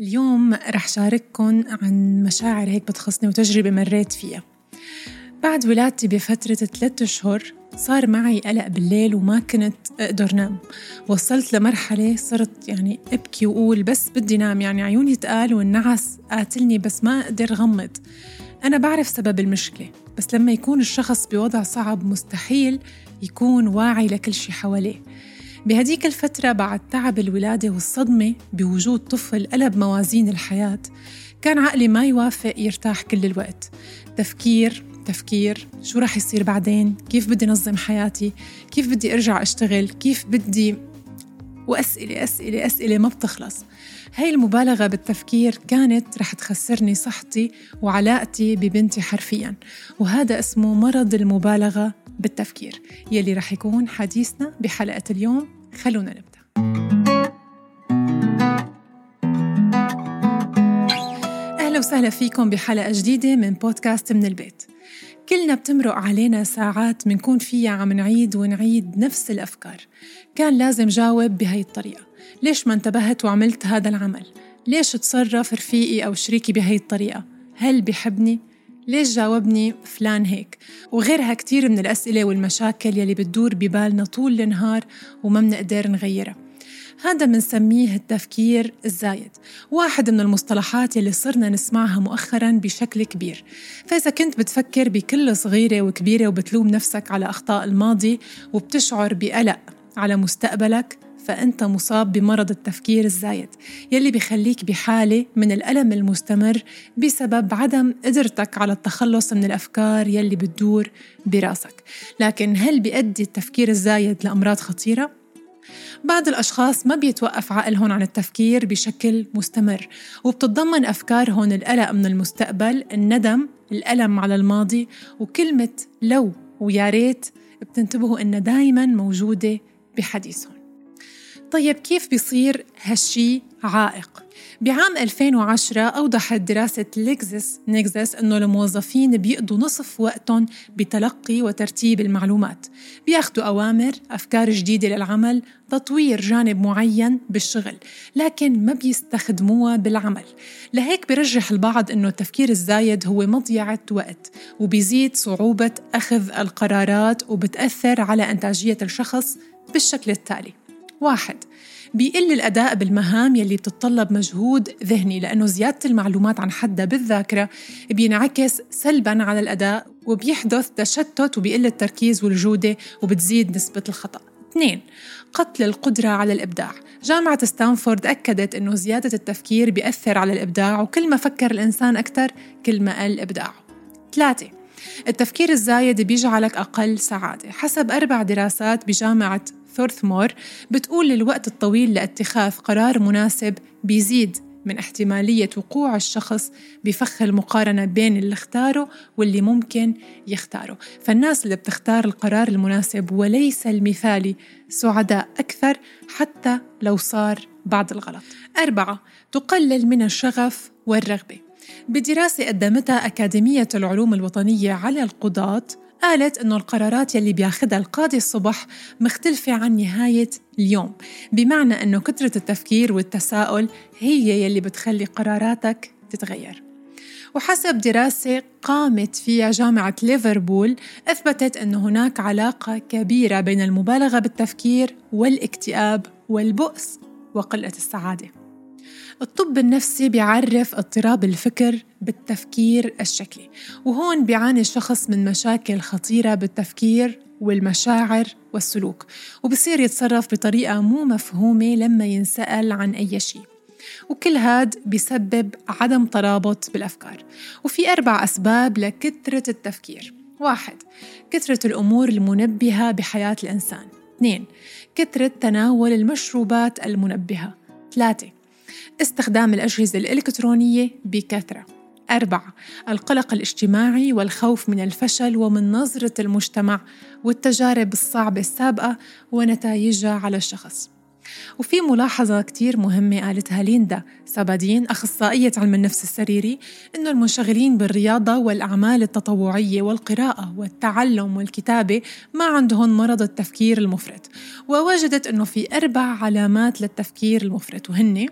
اليوم رح شارككم عن مشاعر هيك بتخصني وتجربة مريت فيها. بعد ولادتي بفترة ثلاثة أشهر صار معي قلق بالليل وما كنت أقدر نام. وصلت لمرحلة صرت يعني أبكي وأقول بس بدي نام يعني عيوني تقال والنعس قاتلني بس ما أقدر غمض. أنا بعرف سبب المشكلة بس لما يكون الشخص بوضع صعب مستحيل يكون واعي لكل شي حواليه. بهديك الفترة بعد تعب الولادة والصدمة بوجود طفل قلب موازين الحياة كان عقلي ما يوافق يرتاح كل الوقت. تفكير تفكير شو رح يصير بعدين؟ كيف بدي نظم حياتي؟ كيف بدي أرجع أشتغل؟ كيف بدي؟ وأسئلة أسئلة أسئلة ما بتخلص. هاي المبالغة بالتفكير كانت رح تخسرني صحتي وعلاقتي ببنتي حرفيا. وهذا اسمه مرض المبالغة بالتفكير. يلي رح يكون حديثنا بحلقة اليوم. خلونا نبدأ أهلا وسهلا فيكم بحلقة جديدة من بودكاست من البيت كلنا بتمرق علينا ساعات منكون فيها عم نعيد ونعيد نفس الأفكار كان لازم جاوب بهاي الطريقة ليش ما انتبهت وعملت هذا العمل؟ ليش تصرف رفيقي أو شريكي بهاي الطريقة؟ هل بحبني؟ ليش جاوبني فلان هيك؟ وغيرها كتير من الأسئلة والمشاكل يلي بتدور ببالنا طول النهار وما بنقدر نغيرها. هذا بنسميه التفكير الزايد واحد من المصطلحات يلي صرنا نسمعها مؤخرا بشكل كبير. فإذا كنت بتفكر بكل صغيرة وكبيرة وبتلوم نفسك على أخطاء الماضي وبتشعر بقلق على مستقبلك فأنت مصاب بمرض التفكير الزايد يلي بيخليك بحالة من الألم المستمر بسبب عدم قدرتك على التخلص من الأفكار يلي بتدور براسك لكن هل بيؤدي التفكير الزايد لأمراض خطيرة؟ بعض الأشخاص ما بيتوقف عقلهم عن التفكير بشكل مستمر وبتتضمن أفكارهم القلق من المستقبل الندم الألم على الماضي وكلمة لو ويا ريت بتنتبهوا إنها دايما موجودة بحديثهم طيب كيف بيصير هالشي عائق؟ بعام 2010 أوضحت دراسة ليكزس نيكزس أنه الموظفين بيقضوا نصف وقتهم بتلقي وترتيب المعلومات. بياخدوا أوامر أفكار جديدة للعمل تطوير جانب معين بالشغل لكن ما بيستخدموها بالعمل. لهيك برجح البعض أنه التفكير الزايد هو مضيعة وقت وبيزيد صعوبة أخذ القرارات وبتأثر على إنتاجية الشخص بالشكل التالي. واحد. بيقل الأداء بالمهام يلي بتتطلب مجهود ذهني لأنه زيادة المعلومات عن حدها بالذاكرة بينعكس سلباً على الأداء وبيحدث تشتت وبيقل التركيز والجودة وبتزيد نسبة الخطأ. اثنين قتل القدرة على الإبداع. جامعة ستانفورد أكدت أنه زيادة التفكير بيأثر على الإبداع وكل ما فكر الإنسان أكثر كل ما قل إبداعه. ثلاثة التفكير الزايد بيجعلك أقل سعادة. حسب أربع دراسات بجامعة ثورثمور بتقول الوقت الطويل لاتخاذ قرار مناسب بيزيد من احتمالية وقوع الشخص بفخ المقارنة بين اللي اختاره واللي ممكن يختاره. فالناس اللي بتختار القرار المناسب وليس المثالي سعداء أكثر حتى لو صار بعض الغلط. أربعة تقلل من الشغف والرغبة. بدراسة قدمتها أكاديمية العلوم الوطنية على القضاة قالت إنه القرارات يلي بياخدها القاضي الصبح مختلفة عن نهاية اليوم بمعنى إنه كثرة التفكير والتساؤل هي يلي بتخلي قراراتك تتغير. وحسب دراسة قامت فيها جامعة ليفربول أثبتت أن هناك علاقة كبيرة بين المبالغة بالتفكير والاكتئاب والبؤس وقلة السعادة. الطب النفسي بيعرف اضطراب الفكر بالتفكير الشكلي وهون بيعاني الشخص من مشاكل خطيرة بالتفكير والمشاعر والسلوك وبصير يتصرف بطريقة مو مفهومة لما ينسأل عن أي شيء. وكل هاد بيسبب عدم ترابط بالأفكار وفي أربع أسباب لكثرة التفكير. واحد كثرة الأمور المنبهة بحياة الإنسان. اثنين كثرة تناول المشروبات المنبهة. ثلاثة استخدام الأجهزة الإلكترونية بكثرة. أربعة القلق الاجتماعي والخوف من الفشل ومن نظرة المجتمع والتجارب الصعبة السابقة ونتائجها على الشخص. وفي ملاحظة كتير مهمة قالتها ليندا سابادين أخصائية علم النفس السريري إنه المنشغلين بالرياضة والأعمال التطوعية والقراءة والتعلم والكتابة ما عندهم مرض التفكير المفرط ووجدت إنه في أربع علامات للتفكير المفرط وهن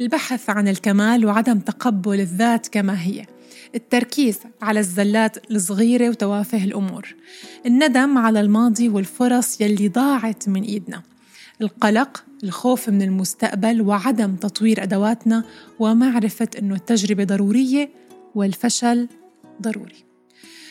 البحث عن الكمال وعدم تقبل الذات كما هي. التركيز على الزلات الصغيرة وتوافه الأمور. الندم على الماضي والفرص يلي ضاعت من إيدنا. القلق الخوف من المستقبل وعدم تطوير أدواتنا ومعرفة أنه التجربة ضرورية والفشل ضروري.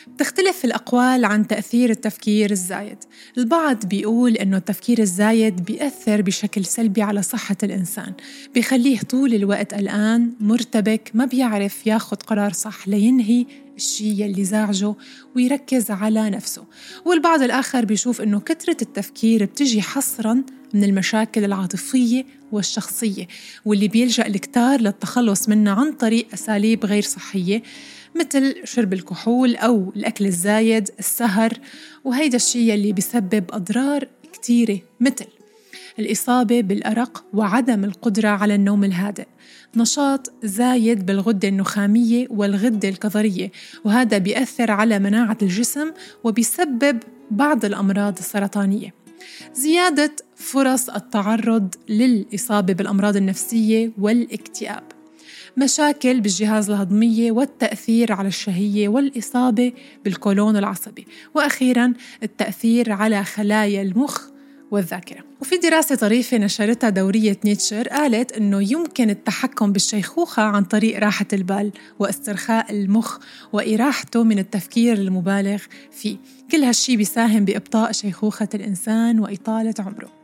بتختلف الأقوال عن تأثير التفكير الزايد. البعض بيقول إنه التفكير الزايد بيأثر بشكل سلبي على صحة الإنسان بيخليه طول الوقت قلقان مرتبك ما بيعرف ياخد قرار صح لينهي الشيء يلي زعجه ويركز على نفسه. والبعض الآخر بيشوف إنه كثرة التفكير بتجي حصراً من المشاكل العاطفية والشخصية واللي بيلجأ الكتار للتخلص منها عن طريق أساليب غير صحية. مثل شرب الكحول أو الأكل الزايد السهر وهيدا الشيء اللي بيسبب أضرار كتيرة. مثل الإصابة بالأرق وعدم القدرة على النوم الهادئ. نشاط زايد بالغدة النخامية والغدة الكظرية وهذا بيأثر على مناعة الجسم وبيسبب بعض الأمراض السرطانية. زيادة فرص التعرض للإصابة بالأمراض النفسية والاكتئاب. مشاكل بالجهاز الهضمية والتأثير على الشهية والإصابة بالكولون العصبي. وأخيرا التأثير على خلايا المخ والذاكرة. وفي دراسة طريفة نشرتها دورية نيتشر قالت أنه يمكن التحكم بالشيخوخة عن طريق راحة البال واسترخاء المخ وإراحته من التفكير المبالغ فيه. كل هالشي بيساهم بإبطاء شيخوخة الإنسان وإطالة عمره.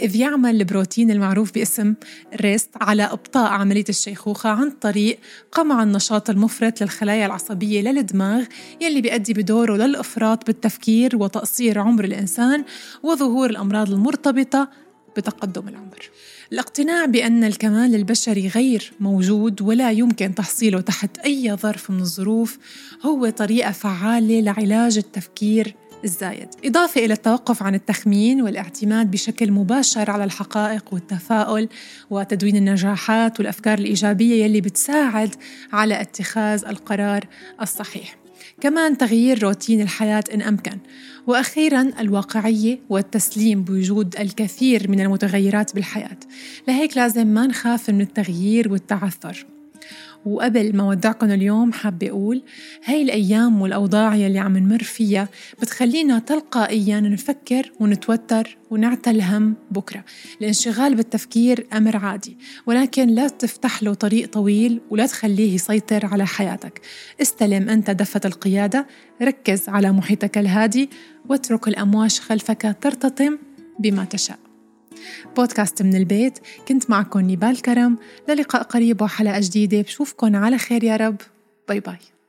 إذ يعمل البروتين المعروف باسم ريست على إبطاء عملية الشيخوخة عن طريق قمع النشاط المفرط للخلايا العصبية للدماغ يلي بيؤدي بدوره للإفراط بالتفكير وتقصير عمر الإنسان وظهور الأمراض المرتبطة بتقدم العمر. الاقتناع بأن الكمال البشري غير موجود ولا يمكن تحصيله تحت أي ظرف من الظروف هو طريقة فعالة لعلاج التفكير الزايد. إضافة إلى التوقف عن التخمين والاعتماد بشكل مباشر على الحقائق والتفاؤل وتدوين النجاحات والأفكار الإيجابية يلي بتساعد على اتخاذ القرار الصحيح. كمان تغيير روتين الحياة إن أمكن. وأخيرا الواقعية والتسليم بوجود الكثير من المتغيرات بالحياة. لهيك لازم ما نخاف من التغيير والتعثر. وقبل ما ودعكم اليوم حابة أقول هاي الأيام والأوضاع يلي عم نمر فيها بتخلينا تلقائيا نفكر ونتوتر ونعتل هم بكرة. الانشغال بالتفكير أمر عادي ولكن لا تفتح له طريق طويل ولا تخليه يسيطر على حياتك. استلم أنت دفة القيادة ركز على محيطك الهادي واترك الأمواج خلفك ترتطم بما تشاء. بودكاست من البيت. كنت معكم نيبال كرم. للقاء قريب وحلقة جديدة. بشوفكن على خير يا رب. باي باي.